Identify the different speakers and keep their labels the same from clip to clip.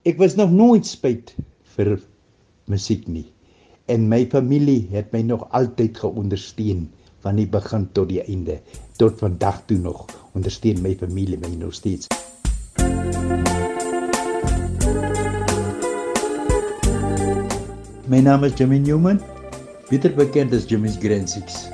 Speaker 1: Ek was nog nooit spyt vir musiek nie. En my familie het my nog altyd geondersteun van die begin tot die einde. Tot vandag toe nog ondersteun my familie my nog steeds. My naam is Jimmy Newman, beter bekend as Jimmy's Grand Six.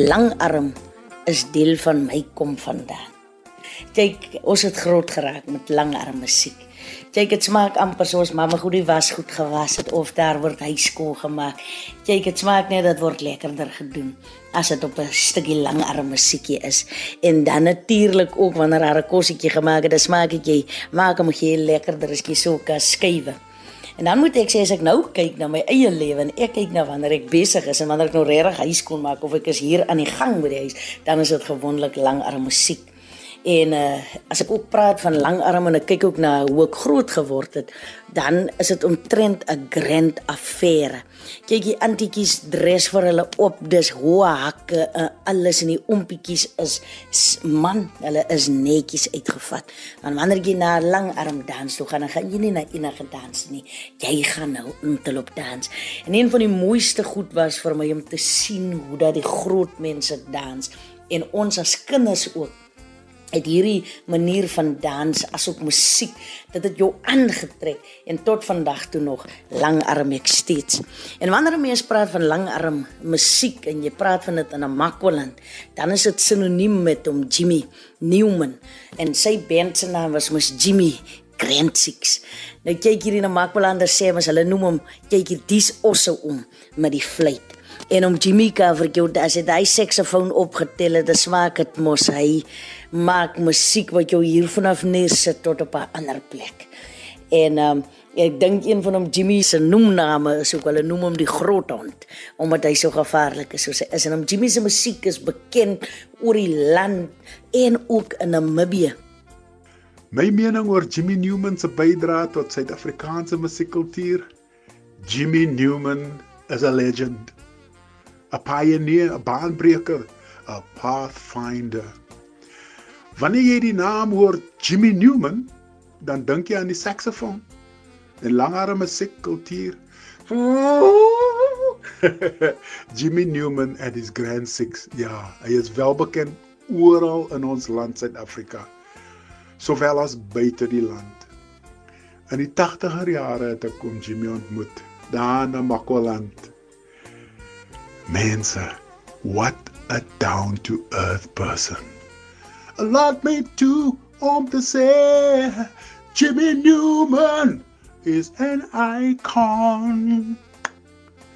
Speaker 2: Langarm is deel van my kom vandaan. Kyk, ons het groot geraak met langarm musiek. Kyk, dit smaak amper soos mamma goed die was goed gewas het of daar word hy skoon gemaak. Kyk, dit smaak net dat word lekkerder gedoen as dit op 'n stukkie langarm musiekie is. En dan natuurlik ook wanneer haar 'n kossietjie gemaak het, dan smaak dit jy maak hom heel lekkerder as jy so kan skuwe. En dan moet ek sê as ek nou kyk na my eie lewe en ek kyk na wanneer ek besig is en wanneer ek nou regtig huis kon maak of ek is hier aan die gang by die huis, dan is dit gewoonlik langarm musiek. En uh, as ek ook praat van langarm en ek kyk ook na hoe ek groot geword het, dan is dit omtrent 'n grand affære. Kyk die antiekies dress vir hulle op, dis hoë hakke, uh, alles in die ompietjies is man, hulle is netjies uitgevat. Dan wanneer jy na langarm dans toe gaan, dan gaan jy nie na enige dans nie. Jy gaan nou intelop dans. En een van die mooiste goed was vir my om te sien hoe dat die groot mense dans en ons as kinders ook het hierdie manier van dans asook musiek dat dit jou aangetrek en tot vandag toe nog langarm ek steeds. En wanneer mense praat van langarm musiek en jy praat van dit in 'n Makwaland, dan is dit sinoniem met hom Jimmy Newman en sy band se naam was mos Jimmy Grand Six. Nou kyk hier in 'n Makwaland sê mens hulle noem hom kyk hier dis osse om met die fluit. En om Jimmy cover jou as hy daai saksofoon opgetel het, dan smaak dit mos hy maak musiek wat jou hier vanaf neersit tot op 'n ander plek. En ehm um, ek dink een van hom Jimmy se noemname is ook hulle noem hom die groot hond omdat hy so gevaarlik is soos hy is en hom Jimmy se musiek is bekend oor die land en ook in Namibië.
Speaker 3: My mening oor Jimmy Newman se bydrae tot Suid-Afrikaanse musiekkultuur. Jimmy Newman is a legend. A pioneer, a baanbreker, a pathfinder. Wanneer jy die naam hoor Jimmy Newman, dan dink jy aan die saksofoon. Die langarme muziekkultuur. Jimmy Newman and his Grand Six. Ja, hy is wel bekend oral in ons land Suid-Afrika, sowel as buite die land. In die 80er jare het ek kom Jimmy ontmoet daar na Makwaland. Mense, what a down to earth person laat my toe om te sê Jimmy Newman is an icon.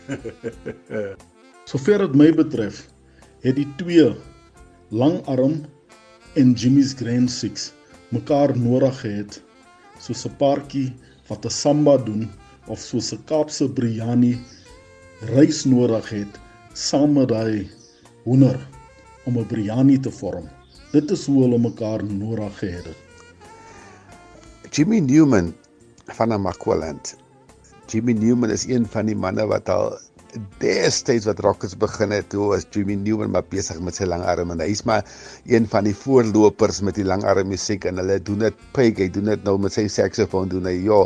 Speaker 4: Sover dit my betref, het die twee langarm en Jimmy's Grand Six mekaar nodig gehad soos 'n paartjie wat 'n samba doen of soos 'n Kaapse biryani rys nodig het saam met daai hoender om 'n biryani te vorm. Dit is hoe hulle mekaar nodig gehad het.
Speaker 5: Jimmy Newman van Amakwaland. Jimmy Newman is een van die manne wat al destyds wat rockers begin het, toe was Jimmy Newman maar besig met sy langarm en hy's maar een van die voorlopers met die langarm musiek en hulle doen dit pyk, hy doen dit nou met sy saksofoon doen hy ja,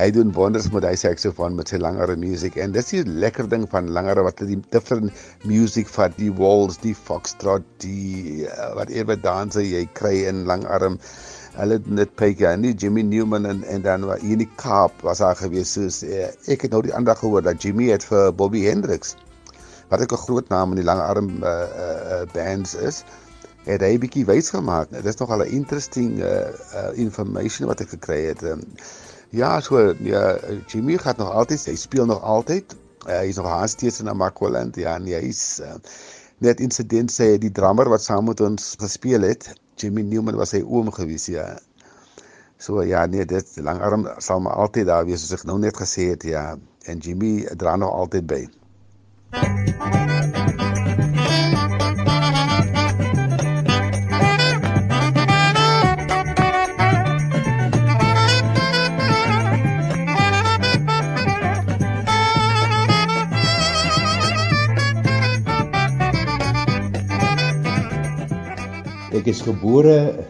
Speaker 5: hy doen wonders met hy saksofoon met sy langarm musiek en dis die lekker ding van langarm wat die different music van die walls, die foxtrot, die uh, whatever danse jy kry in langarm hulle net pyk ja nie Jimmy Newman en en dan was hier in die Kaap was daar gewees soos eh, ek het nou die ander gehoor dat Jimmy het vir Bobby Hendricks wat ek 'n groot naam in die lange arm uh, uh, bands is het hy bietjie wys gemaak dit is nog al 'n interesting uh, uh, information wat ek gekry het. Um, ja so ja Jimmy gaan nog altyd hy speel nog altyd. Uh, hy is nog steeds in Amakwaland ja en hy's uh, net insident sê die drummer wat saam met ons gespeel het Jimmy Newman was sy oom gewees ja. So ja, nee, dit langarm sal maar altyd daar wees soos ek nou net gesê het ja. En Jimmy dra nog altyd by.
Speaker 1: Ek is gebore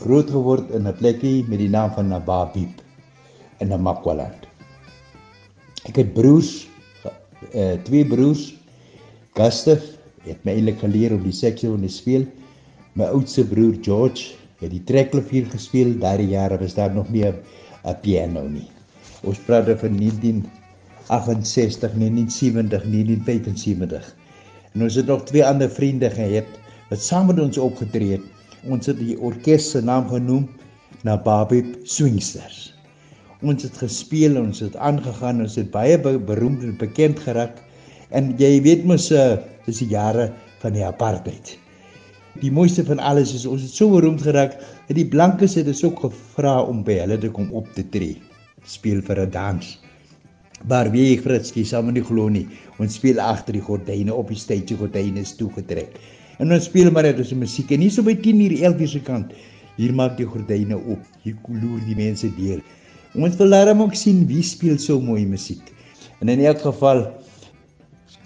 Speaker 1: groot geword in 'n plekkie met die naam van Nababib in Namakwaland. Ek het broers, uh, twee broers. Gustaf het my eintlik geleer om die saksofoon te speel. My oudste broer George het die trekklavier gespeel. Daardie jare was daar nog nie 'n piano nie. Ons praat van 1968, 1970, 1975. En ons het nog twee ander vriende gehad wat saam met ons opgetree het. Ons het die orkes se naam genoem Nababib Swingsters. Ons het gespeel ons het aangegaan. Ons het baie beroemd en bekend geraak. En jy weet mos, uh, dis die jare van die apartheid. Die mooiste van alles is ons het so beroemd geraak dat die blankes het ons ook gevra om by hulle te kom op te tree. Speel vir 'n dans. Maar wie ek Fritski sal my nie glo nie. Ons speel agter die gordyne op die stage gordyne is toegetrek. En ons speel maar net ons musiek en hier so by 10 uur 11 uur se kant. Hier maak die gordyne op. Hier loer die mense deur. Ons wil daarom ook sien wie speel so mooi musiek. En in elk geval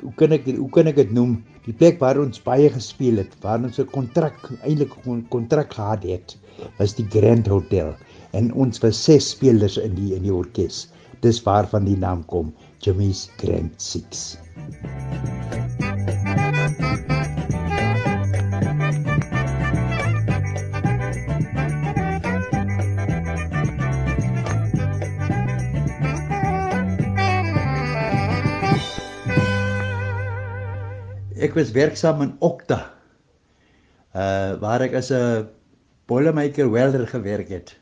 Speaker 1: hoe kan ek hoe kan ek dit noem? Die plek waar ons baie gespeel het, waar ons 'n kontrak eintlik 'n kontrak gehad het, was die Grand Hotel en ons was ses spelers in die in die orkes. Dis waarvan die naam kom, Jimmy's Grand Six. Ek was werksaam in Okta. Uh waar ek as 'n boilermaker welder gewerk het.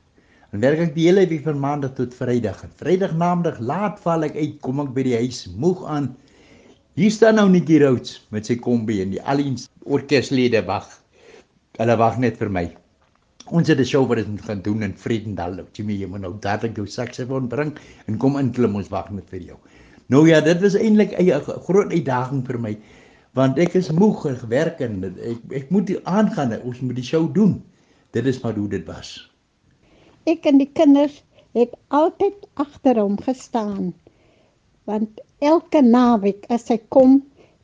Speaker 1: En werk ek die hele week van maandag tot Vrydag. Vrydag namiddag laat val ek uit, kom ek by die huis moeg aan. Hier staan nou Nikki Rhodes met sy kombi en die al die orkeslede wag. Hulle wag net vir my. Ons het 'n show wat ons gaan doen in Vredendal. Jimmy, jy moet nou dadelik jou saksofoon bring en kom inklim ons wag net vir jou. Nou ja, dit was eintlik 'n groot uitdaging vir my want ek is moeg en gewerk en ek ek moet aangaan ons moet die show doen. Dit is maar hoe dit was.
Speaker 6: Ek en die kinders het altyd agter hom gestaan. Want elke naweek as hy kom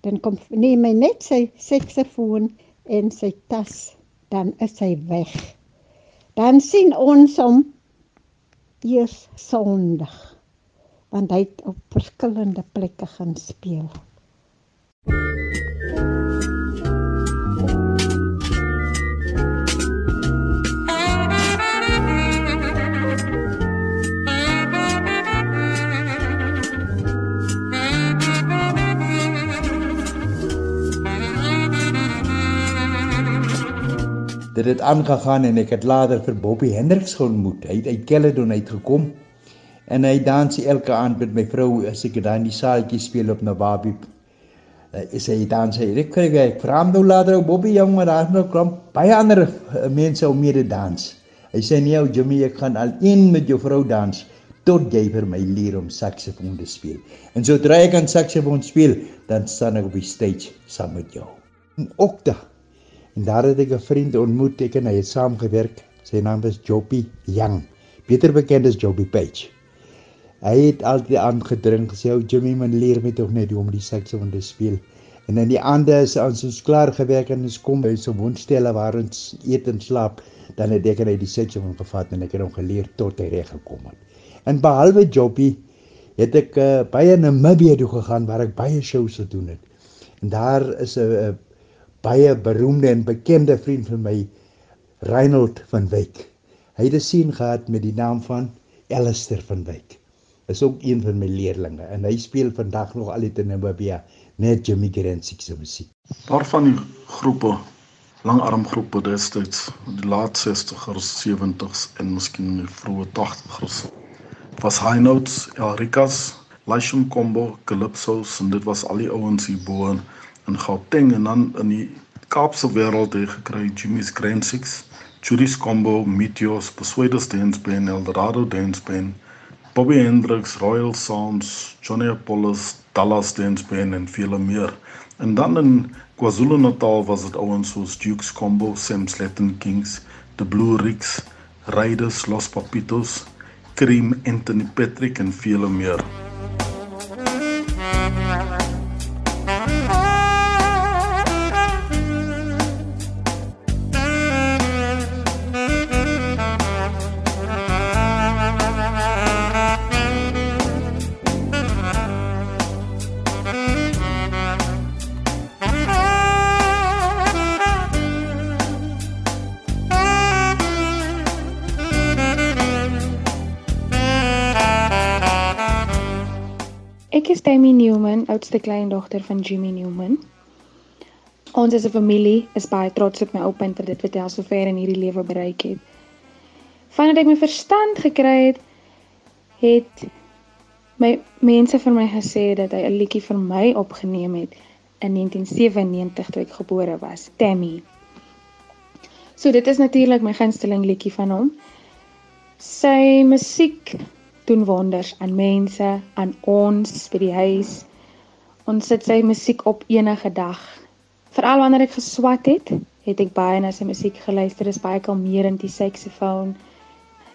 Speaker 6: dan kom neem hy net sy saksofoon en sy tas dan is hy weg. Dan sien ons hom eers sondig want hy het op verskillende plekke gaan speel
Speaker 1: dit het aangegaan en ek het later vir Bobby Hendriks ontmoet. Hy het uit Caledon uitgekom en hy dans elke aand met my vrou as ek daar in die saaltjie speel op Nawabi. Uh, is hy dans hy ek kry ek vraam nou later Bobby jong maar daar nou kom baie ander uh, mense om mee te dans. Hy sê nee ou Jimmy ek gaan al een met jou vrou dans tot jy vir my leer om saksofoon te speel. En sodra ek kan saksofoon speel, dan staan ek op die stage saam met jou. Okta En daar het ek 'n vriend ontmoet, ek en hy het saamgewerk. Sy naam is Joppy Young, beter bekend as Joppy Page. Hy het altyd aangedring gesê, "O Jimmy, man leer my tog net hoe om die saksofoon te speel." En in die aande is ons ons klaar gewerk en ons kom by so woonstelle waar ons eet en slaap, dan het ek net die saksofoon gevat en ek het hom geleer tot hy reg gekom het. En behalwe Joppy het ek uh, baie na Namibia toe gegaan waar ek baie shows gedoen het. En daar is 'n uh, baie beroemde en bekende vriend van my Reinhold van Wyk. Hy het 'n seun gehad met die naam van Alistair van Wyk. Is ook een van my leerlinge en hy speel vandag nog al in Namibia net Jimmy Grant se musiek.
Speaker 4: Daar van die groepe langarmgroepe destyds in die laat 60's, 70's en miskien in die vroeë 80's was high notes, Elrikas, Lashon Combo, Calypso's en dit was al die ouens hier bo in Gauteng en dan in die Kaapse wêreld het gekry Jimmy's Grand Six, Judy's Combo, Meteors, Persuaders Dance Band, Eldorado Dance Band, Bobby Hendricks, Royal Sounds, Johnny Apollos, Dallas Dance Band en vele meer. En dan in KwaZulu-Natal was dit ouens soos Duke's Combo, Sam Sletton Kings, The Blue Ricks, Raiders, Los Papitos, Cream, Anthony Patrick en vele meer.
Speaker 7: Oudste kleindogter van Jimmy Newman. Ons as 'n familie is baie trots op my oupa en dit wat hy al sover in hierdie lewe bereik het. Vandat ek my verstand gekry het, het my mense vir my gesê dat hy 'n liedjie vir my opgeneem het in 1997 toe ek gebore was, Tammy. So dit is natuurlik my gunsteling liedjie van hom. Sy musiek doen wonders aan mense, aan ons by die huis. Ons sit sy musiek op enige dag. Veral wanneer ek geswat het, het ek baie na sy musiek geluister. Dit is baie kalmerend die saksofoon.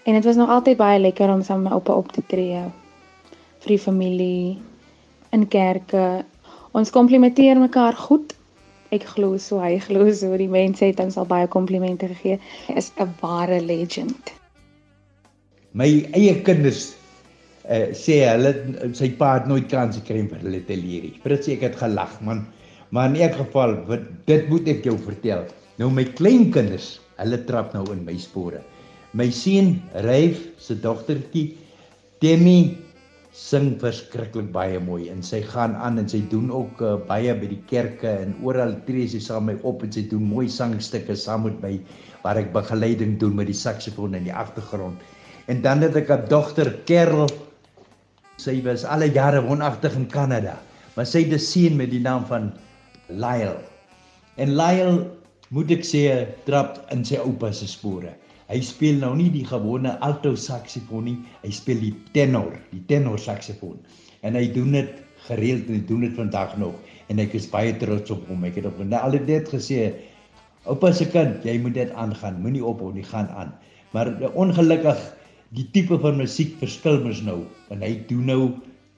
Speaker 7: En dit was nog altyd baie lekker om saam met my oupa op te tree vir die familie in kerke. Ons komplimenteer mekaar goed. Ek glo so, hy glo so. Die mense het ons al baie komplimente gegee. Hy is 'n ware legend.
Speaker 1: My eie kinders uh, sê hulle sy pa het nooit kans gekry om vir hulle te leer nie. Frits ek het gelag man. Maar in elk geval wat dit moet ek jou vertel. Nou my kleinkinders, hulle trap nou in my spore. My seun Ryf se dogtertjie Demi sing verskriklik baie mooi en sy gaan aan en sy doen ook uh, baie by die kerke en oral tree sy saam met my op en sy doen mooi sangstukke saam met my waar ek begeleiding doen met die saksofoon in die agtergrond. En dan het ek 'n dogter Kerel. Sy was alle jare woonagtig in Kanada, maar sy het 'n seun met die naam van Lyle. En Lyle moet ek sê trap in sy oupa se spore. Hy speel nou nie die gewone alto saksofoon nie, hy speel die tenor, die tenor saksofoon. En hy doen dit gereeld en hy doen dit vandag nog en ek is baie trots op hom. Ek het op nou al dit gesê, oupa se kind, jy moet dit aangaan, moenie ophou nie, gaan aan. Maar ongelukkig die tipe van musiek verskil mos nou en hy doen nou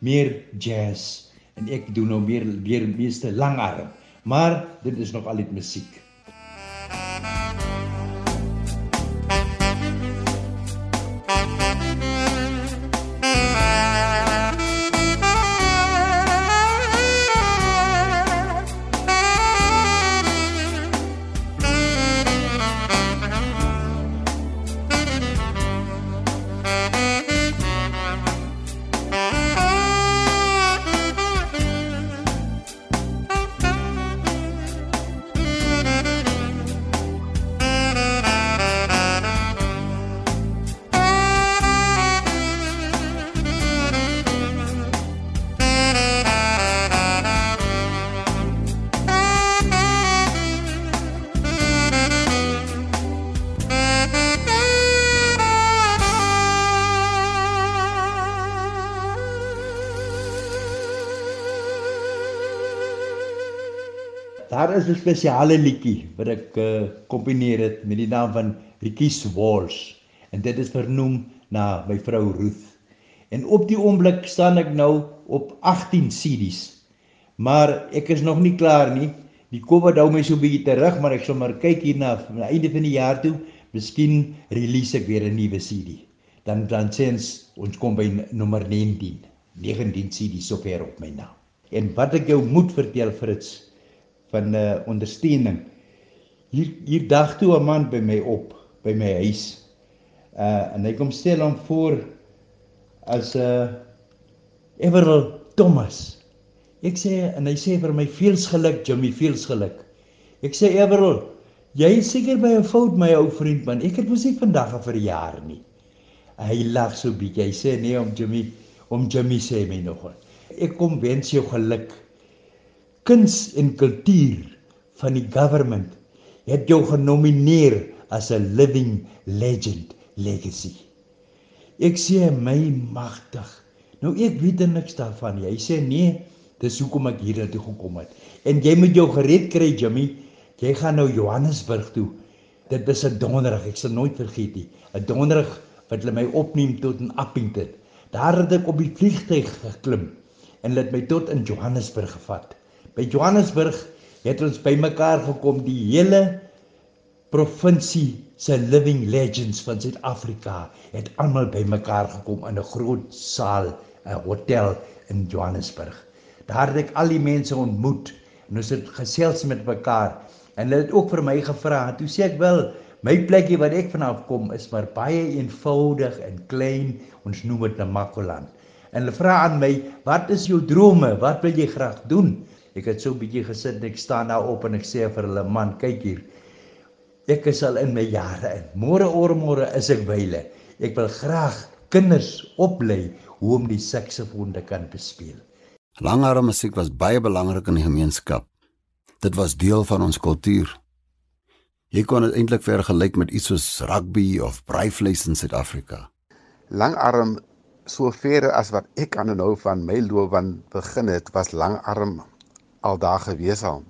Speaker 1: meer jazz en ek doen nou meer meer meeste langarm. Maar dit is nog altyd musiek. Daar is 'n spesiale liedjie wat ek uh, komponeer het met die naam van Rietjies Walls en dit is vernoem na my vrou Ruth. En op die oomblik staan ek nou op 18 CD's. Maar ek is nog nie klaar nie. Die COVID hou my so 'n bietjie terug, maar ek sal maar kyk hierna aan die einde van die jaar toe, miskien release ek weer 'n nuwe CD. Dan dan sins ons kom by nommer 19. 19 CD's sover op my naam. En wat ek jou moet vertel Frits, van 'n uh, ondersteuning. Hier hier dag toe 'n man by my op by my huis. Uh en hy kom stel hom voor as 'n uh, Everal Thomas. Ek sê en hy sê vir my veels geluk Jimmy, veels geluk. Ek sê Everal, jy is seker by 'n fout my ou vriend man. Ek het mos nie vandag 'n verjaar nie. Hy lag so bietjie. Hy sê nee om Jimmy, om Jimmy sê my nog. Ek kom wens jou geluk kuns en kultuur van die government het jou genomineer as 'n living legend legacy. Ek sê my magtig. Nou ek weet niks daarvan. Hy sê nee, dis hoekom ek hier toe gekom het. En jy moet jou gereed kry, Jimmy. Jy gaan nou Johannesburg toe. Dit is 'n donderdag, ek sal nooit vergeet nie. 'n Donderdag wat hulle my opneem tot in Appington. Daar het ek op die vliegtuig geklim en hulle het my tot in Johannesburg gevat. By Johannesburg het ons bymekaar gekom die hele provinsie se living legends van Suid-Afrika het almal bymekaar gekom in 'n groot saal, 'n hotel in Johannesburg. Daar het ek al die mense ontmoet en ons het gesels met mekaar en hulle het ook vir my gevra. Toe sê ek wel, my plekkie wat ek vanaf kom is maar baie eenvoudig en klein. Ons noem dit Namakoland. En hulle vra aan my, "Wat is jou drome? Wat wil jy graag doen?" Ek het so 'n bietjie gesit en ek staan daar op en ek sê vir hulle, "Man, kyk hier. Ek is al in my jare in. Môre oor môre is ek byle. Ek wil graag kinders oplei hoe om die saksofoon te kan bespeel."
Speaker 8: Langarm musiek was baie belangrik in die gemeenskap. Dit was deel van ons kultuur. Jy kon dit eintlik vergelyk met iets soos rugby of braaivleis in Suid-Afrika.
Speaker 5: Langarm so ver as wat ek aan nou van my loopbaan begin het, was langarm al daar gewees al.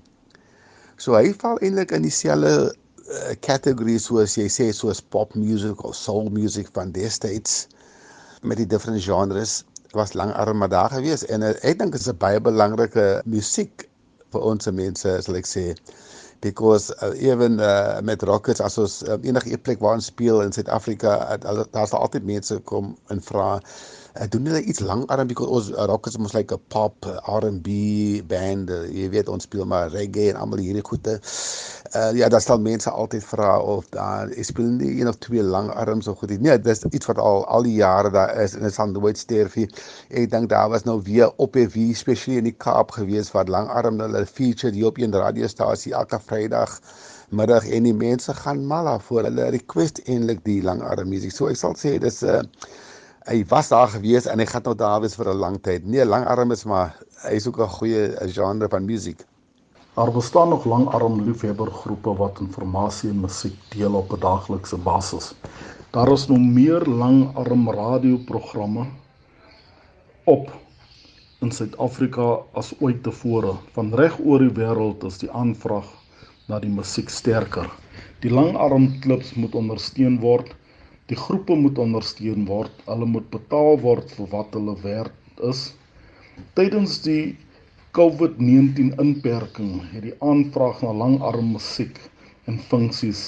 Speaker 5: So hy val eintlik in dieselfde kategorie uh, soos jy sê soos pop music of soul music van destyds met die different genres was langarm maar daar gewees en uh, ek dink dit is 'n baie belangrike musiek vir ons mense sal ek sê because uh, even uh, met rockets as ons uh, enige plek waar ons speel in Suid-Afrika uh, daar altyd mense kom en vra uh, doen hulle iets langarm because ons uh, rockets mos like 'n pop uh, R&B band uh, jy weet ons speel maar reggae en almal hierdie goede uh, ja daar stel mense altyd vra of daar uh, speel nie een of twee langarms of goed nee dis iets wat al al die jare daar is en dit sal nooit sterf nie ek dink daar was nou weer op TV spesiaal in die Kaap gewees wat langarm hulle feature hier op 'n radiostasie elke Vrydag middag en die mense gaan mal daarvoor. Hulle request eintlik die langarm musiek. So ek sal sê dis 'n uh, hy was daar gewees en hy gaan nou daar wees vir 'n lang tyd. Nee, langarm is maar hy is ook 'n goeie genre van musiek.
Speaker 4: Daar bestaan nog langarm liefhebbergroepe wat inligting en musiek deel op 'n daaglikse basis. Daar is nog meer langarm radioprogramme op in Suid-Afrika as ooit tevore. Van reg oor die wêreld is die aanvraag na die musiek sterker. Die langarmklubs moet ondersteun word. Die groepe moet ondersteun word. Hulle moet betaal word vir wat hulle werd is. Tydens die COVID-19 inperking het die aanvraag na langarm musiek en funksies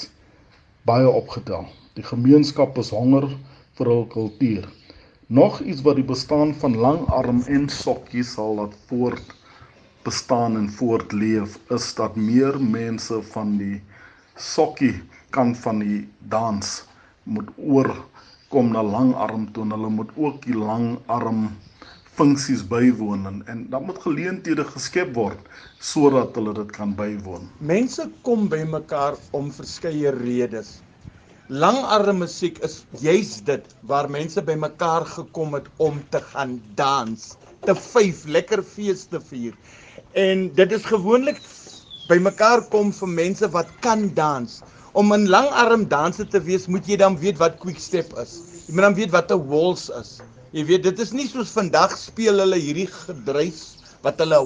Speaker 4: baie opgetel. Die gemeenskap is honger vir hul kultuur. Nog iets wat die bestaan van langarm en sokkies sal laat voort bestaan en voortleef is dat meer mense van die sokkie kant van die dans moet oorkom na langarm toe en hulle moet ook die langarm funksies bywoon en, en dan moet geleenthede geskep word sodat hulle dit kan bywoon.
Speaker 9: Mense kom bymekaar om verskeie redes. Langarm musiek is juis dit waar mense bymekaar gekom het om te gaan dans, te vyf, lekker feeste vier. En dit is gewoonlik bymekaar kom vir mense wat kan dans. Om 'n langarm danser te wees, moet jy dan weet wat quick step is. Jy moet dan weet wat 'n waltz is. Jy weet, dit is nie soos vandag speel hulle hierdie gedruis wat hulle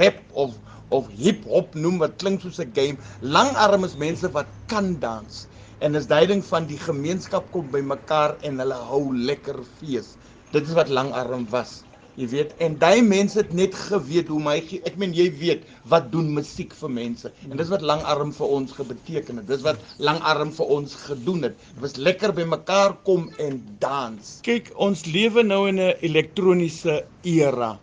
Speaker 9: rap of of hip hop noem wat klink soos 'n game. Langarm is mense wat kan dans en is duiding van die gemeenskap kom bymekaar en hulle hou lekker fees. Dit is wat langarm was. Jy weet, en daai mense het net geweet hoe my ek meen jy weet wat doen musiek vir mense. En dis wat langarm vir ons gebeteken het. Dis wat langarm vir ons gedoen het. Dit was lekker by mekaar kom en dans. Kyk, ons lewe nou in 'n elektroniese era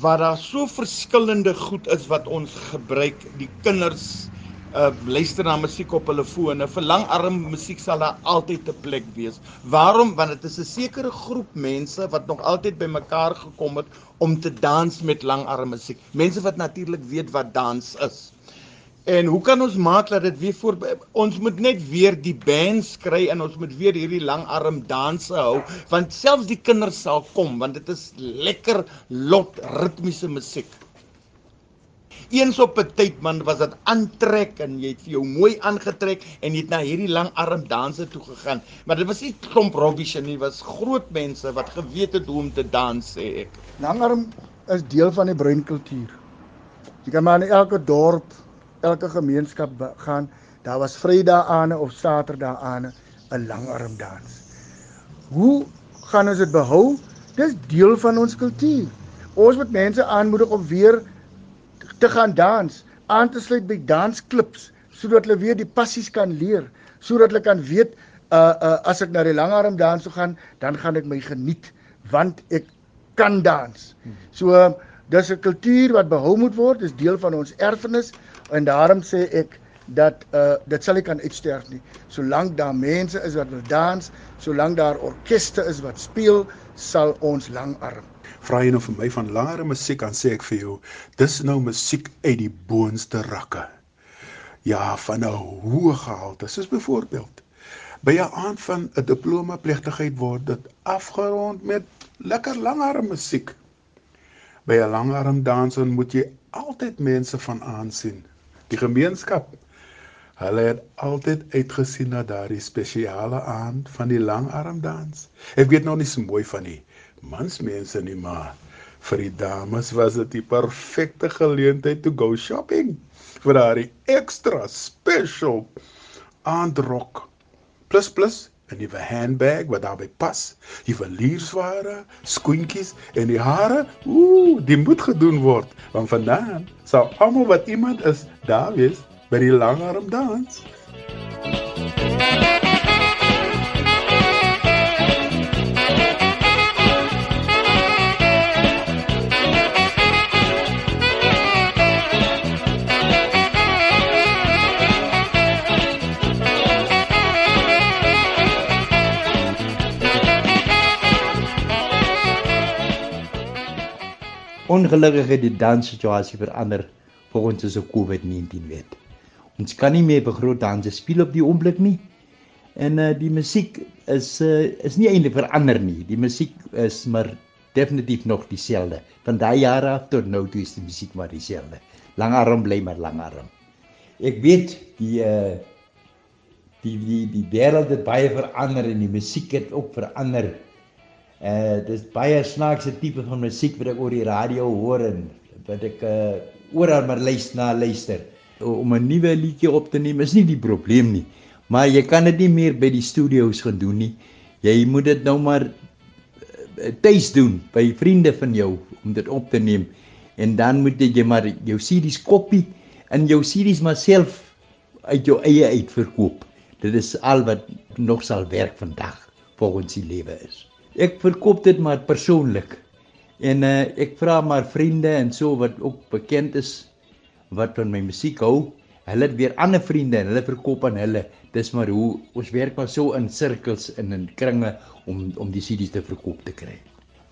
Speaker 9: waar daar so verskillende goed is wat ons gebruik. Die kinders uh luister na musiek op hulle fone. Vir langarm musiek sal daar altyd 'n plek wees. Waarom? Want dit is 'n sekere groep mense wat nog altyd bymekaar gekom het om te dans met langarm musiek. Mense wat natuurlik weet wat dans is. En hoe kan ons maak dat dit weer voor ons moet net weer die bands kry en ons moet weer hierdie langarm danse hou want selfs die kinders sal kom want dit is lekker lot ritmiese musiek. Eens op 'n tyd man was dit aantrek en jy het vir jou mooi aangetrek en jy het na hierdie lang arm danse toe gegaan. Maar dit was nie klomp rubbish nie, was groot mense wat geweet het hoe om te dans sê ek.
Speaker 10: Langarm is deel van die bruin kultuur. Jy kan maar in elke dorp, elke gemeenskap gaan, daar was Vrydag aan of Saterdag aan 'n langarm dans. Hoe gaan ons dit behou? Dis deel van ons kultuur. Ons moet mense aanmoedig om weer te gaan dans, aan te sluit by dansklubs sodat hulle weer die passies kan leer, sodat hulle kan weet uh uh as ek na die langarm dans toe gaan, dan gaan ek my geniet want ek kan dans. So dis 'n kultuur wat behou moet word, dis deel van ons erfenis en daarom sê ek dat uh dit sal nie kan uitsterf nie. Solank daar mense is wat wil dans, solank daar orkeste is wat speel, sal ons langarm.
Speaker 3: Vra jy nou vir my van langere musiek dan sê ek vir jou, dis nou musiek uit die boonste rakke. Ja, van 'n hoë gehalte. Soos byvoorbeeld by 'n aand van 'n diploma plegtigheid word dit afgerond met lekker langarm musiek. By 'n langarm dans moet jy altyd mense van aansien. Die gemeenskap Hulle het altyd uitgesien na daardie spesiale aand van die langarmdans. Ek weet nog nie so mooi van die mansmense nie, maar vir die dames was dit die perfekte geleentheid to go shopping vir daardie extra special aandrok. Plus plus 'n nuwe handbag wat daarbey pas, juweliersware, skoentjies en die hare. Ooh, dit moet gedoen word want vanaand sal almal wat iemand is daar wees by die langarm dans.
Speaker 1: Ongelukkig het die danssituasie verander volgens ons COVID-19 wet. Ons kan nie meer begroot danse speel op die oomblik nie. En uh die musiek is uh is nie eintlik verander nie. Die musiek is maar definitief nog dieselfde. Van daai jare af tot nou toe is die musiek maar dieselfde. Langarm bly maar langarm. Ek weet die uh die die die wêreld het baie verander en die musiek het ook verander. Uh dis baie snaakse tipe van musiek wat ek oor die radio hoor en wat ek uh oral maar luister na luister om 'n nuwe liedjie op te neem is nie die probleem nie. Maar jy kan dit nie meer by die studio's gaan doen nie. Jy moet dit nou maar eh, tuis doen by vriende van jou om dit op te neem. En dan moet jy maar jou CD's kopie en jou CD's maar self uit jou eie uitverkoop. Dit is al wat nog sal werk vandag volgens die lewe is. Ek verkoop dit maar persoonlik. En uh, ek vra maar vriende en so wat ook bekend is wat van my musiek hou. Hulle het weer ander vriende en hulle verkoop aan hulle. Dis maar hoe ons werk maar so in sirkels en in kringe om om die CD's te verkoop te kry.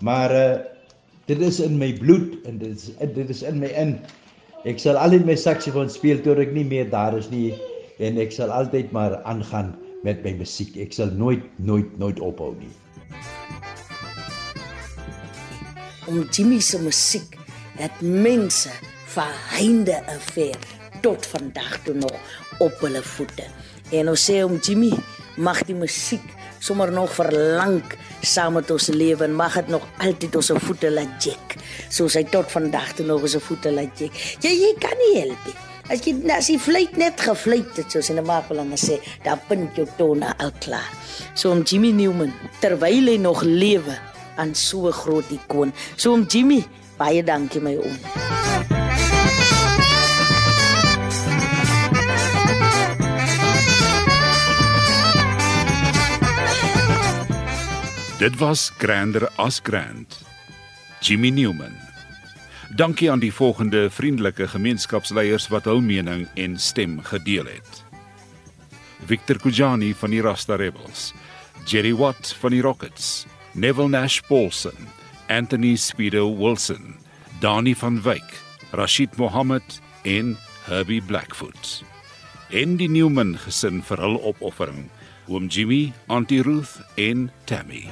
Speaker 1: Maar uh dit is in my bloed en dit is dit is in my in. Ek sal altyd my saksofoon speel tot ek nie meer daar is nie en ek sal altyd maar aangaan met my musiek. Ek sal nooit nooit nooit ophou nie.
Speaker 2: Om Jimmy se musiek het mense vir heinde en ver tot vandag toe nog op hulle voete. En ons sê om Jimmy mag die musiek sommer nog verlang saam met ons lewe en mag dit nog altyd ons voete laat jek. Soos hy tot vandag toe nog ons voete laat jek. Jy jy kan nie help nie. As jy as jy fluit net gefluit het soos in 'n maakbelang sê, dan punt jou tone al klaar. So om Jimmy Newman terwyl hy nog lewe aan so 'n groot ikoon. So om Jimmy, baie dankie my oom.
Speaker 11: Dit was Grander as Grand. Jimmy Newman. Dankie aan die volgende vriendelike gemeenskapsleiers wat hul mening en stem gedeel het. Victor Kujani van die Rasta Rebels, Jerry Watt van die Rockets, Neville Nash Paulson, Anthony Speedo Wilson, Dani van Wyk, Rashid Mohammed en Herbie Blackfoot. Die Newman gesin vir hul opoffering oom Jimmy, Auntie Ruth en Tammy.